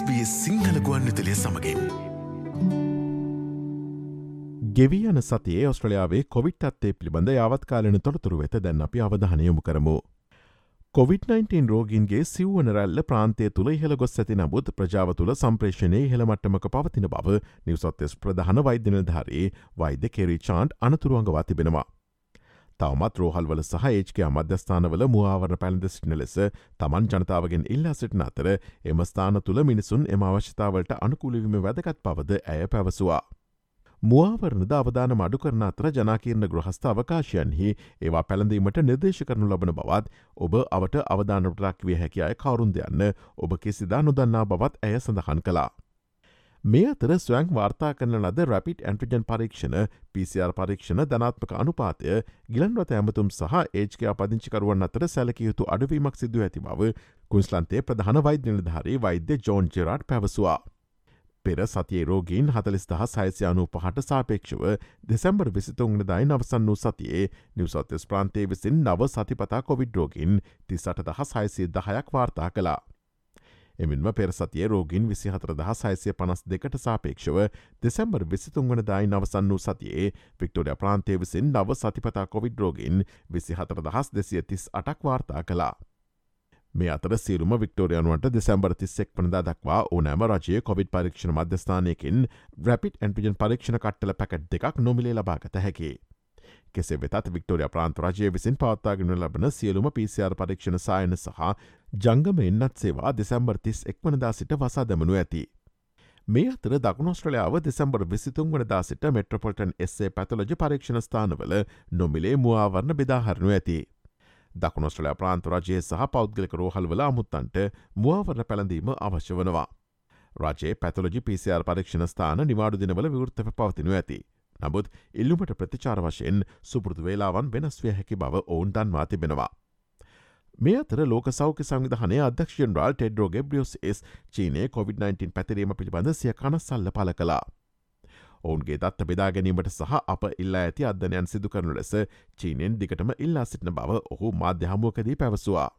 SBS Sinhala ගුවන්විතලය සමඟින්. ගෙවී යන සතියේ ඔස්ට්‍රලයාාවේ Covid අත්තේ පිළිබඳ යාවත්කාලන තොරතුරු වෙත දැන් අපි අවධානයමු කරමු. COVID-19 රෝගන්ගේ සිව්වන රැල්ල ප්‍රාන්තය තුළ ඉහළ ගොස් ඇති නමුත් ප්‍රජාව තුළ සම්ප්‍රේෂණය ඉහළමට්ටමක පවතින බව නිවසොත්තෙස් ප්‍රධාන වෛද්‍යනධාරයේ වෛද්‍ය කෙරි චාන්ට් අනතුරුවන්ගවා තිබෙනවා. තවමත් රෝහල්වල සහ ඒච්කයා මධ්‍යස්ථානවල මුවාවරණ පැළඳ සිටින ලෙස තමන් ජනතාවගෙන් ඉල්ලා සිටින අතර එම ස්ථාන තුළ මිනිසුන් එම අවශ්‍යතාවලට අනුකූලිවිම වැදගත් පවද ඇය පැවසවා. මුවාවරණද අවධාන මඩු කරන අතර ජනාකීර්ණ ගෘහස්ථ අවකාශයන්හි ඒවා පැළඳීමට නිර්දේශ කරනු ලබන බවත් ඔබ අවට අවධානටරක් විය හැකි අය කවරුන් දෙයන්න ඔබ කිසිදා නොදන්නා බවත් ඇය සඳහන් කලා. මේ අතර ස්වයං වාර්තා කරන ලද රැපිට ඇන්ටජන් පරීක්ෂණ PCR පරීක්ෂණ ධනාත්මක අනුපාතය ගිලන්වත ඇමතුම් සහ ඒජ්කයා පදිංචිකරුවන් අතර සැලකයුතු අඩුවීමක් සිදුව ඇති බව කුන්ස්ලන්තේ ප්‍රධාන වෛද්‍යනිධාරී වෛද්‍ය ජෝන් ජෙරාට් පැවසවා. පෙර සතියේ රෝගීන් හතලිස් දහ සයිසයානු පහට සාපේක්ෂව දෙසැම්බර් විසිතුන්ගන දයි නවසන් වූ සතියේ නිවසොත්තෙස් ප්‍රාන්තේ විසින් නව සතිපතා කොවිඩ් රෝගින් තිසට දහ සයිසය දහයක් වාර්තා කලා. එමින්ම පෙරසතිය රෝගින් විසි හතර දහ සයිසය පනස් දෙකට සාපේක්ෂව දෙසැම්බර් විසිතුන්වන දායි නවසන් වූ සතියේ වික්ටෝඩිය ප්‍රාන්තය විසින් නව සතිපතා කොවිඩ් රෝගින් විසි හතර දහස් දෙසිය තිස් අටක් වාර්තා කලා. මේ අතර සිරුම වික්ටෝරයනුවට දෙසැම්බර් තිස්සෙක් පනදා දක්වා ඕනෑම රජය කොවිඩ් පරීක්ෂණ මධ්‍යස්ථානයකින් රැපිට ඇන්පිජන් පරීක්ෂණ කට්ටල පැකට් දෙකක් නොමිලේ ලබාගත හැකි. කෙසේ වෙතත් වික්ටෝරිය ප්‍රාන්ත රජය විසින් පවත්තාගෙන ලබන සියලුම පිසිR පරීක්ෂණ සායන සහ ජංගම එන්නත් සේවා දෙසැම්බර් තිස් එක්වනදා සිට වසා දමනු ඇති. මේ අතර දකුණස්ට්‍රලයාාව දෙසැම්බර් විසිතුන් වනදා සිට මෙට්‍රපොල්ටන් එස්සේ පැතලජ පරීක්ෂණ ස්ථානවල නොමිලේ මුවාවරණ බෙදාහරනු ඇති. දකුණස්ට්‍රලයා ප්‍රාන්තරජයේ සහ පෞද්ගලික රෝහල්වල අමුත්තන්ට මුවාවරණ පැළඳීම අවශ්‍ය වනවා. රජයේ පැතලජි පිසිR පරීක්ෂණ ස්ථාන නිවාඩු දිනවල විවෘත්තව පවතිනු ඇති. නමුත් ඉල්ලුමට ප්‍රතිචාර වශයෙන් සුපෘතු වේලාවන් වෙනස්විය හැකි බව ඔවුන් දන්වා තිබෙනවා. මේ අතර ලෝක සෞඛ්‍ය සංවිධානය අධ්‍යක්ෂන් රාල් ටෙඩ්රෝ ගෙබ්‍රියස් ස් චීනය COොVID-19 පැතිරීම පිළිබඳ සිය කනස්සල්ල පල කලා. ඔවුන්ගේ දත්ත බෙදා ගැනීමට සහ අප ඉල්ලා ඇති අධ්‍යනයන් සිදු කරනු ලෙස චීනෙන් දිගටම ඉල්ලා සිටින බව ඔහු මාධ්‍යහමුවකදී පැවසවා.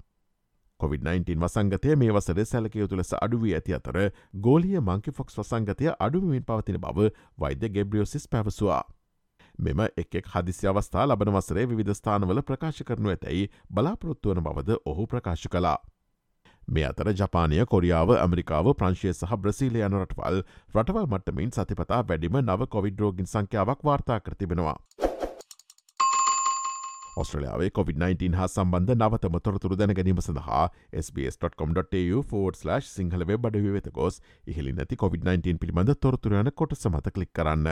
COොVID-19 වසංගතය මේ වසර සැලකයුතු ලෙස අඩුවී ඇති අතර ගෝලිය මංකි ෆොක්ස් වසංගතය අඩුවමින් පවතින බව වෛද්‍ය ගෙබ්‍රියෝසිස් පැවසවා. මෙම එක් හදිසි අවස්ථා ලබන වසරේ විධ ස්ථානවල ප්‍රකාශ කරනු ඇතැයි බලාපොරොත්තුවන බවද ඔහු ප්‍රකාශ කලා. මේ අතර ජපානය කොරියාව ඇමරිකාව ප්‍රංශය සහ බ්‍රසීලය යන රටවල් රටවල් මට්ටමින් සතිපතා වැඩිම නව කොවිඩ්රෝගින් සංඛ්‍යාවක් වාර්තා කරතිබෙනවා. ඔස්ට්‍රලයාාවේ COොVID-19 හා සම්බන්ධ නවතම තොරතුරු දැනගැනීම සඳහා SBS.com.tu4/ සිංහල වෙබ් අඩ වෙත ගොස් ඉහලි නැති COොVID-19 පිළිබඳ තොරතුරයන කොට සමත කලික් කරන්න.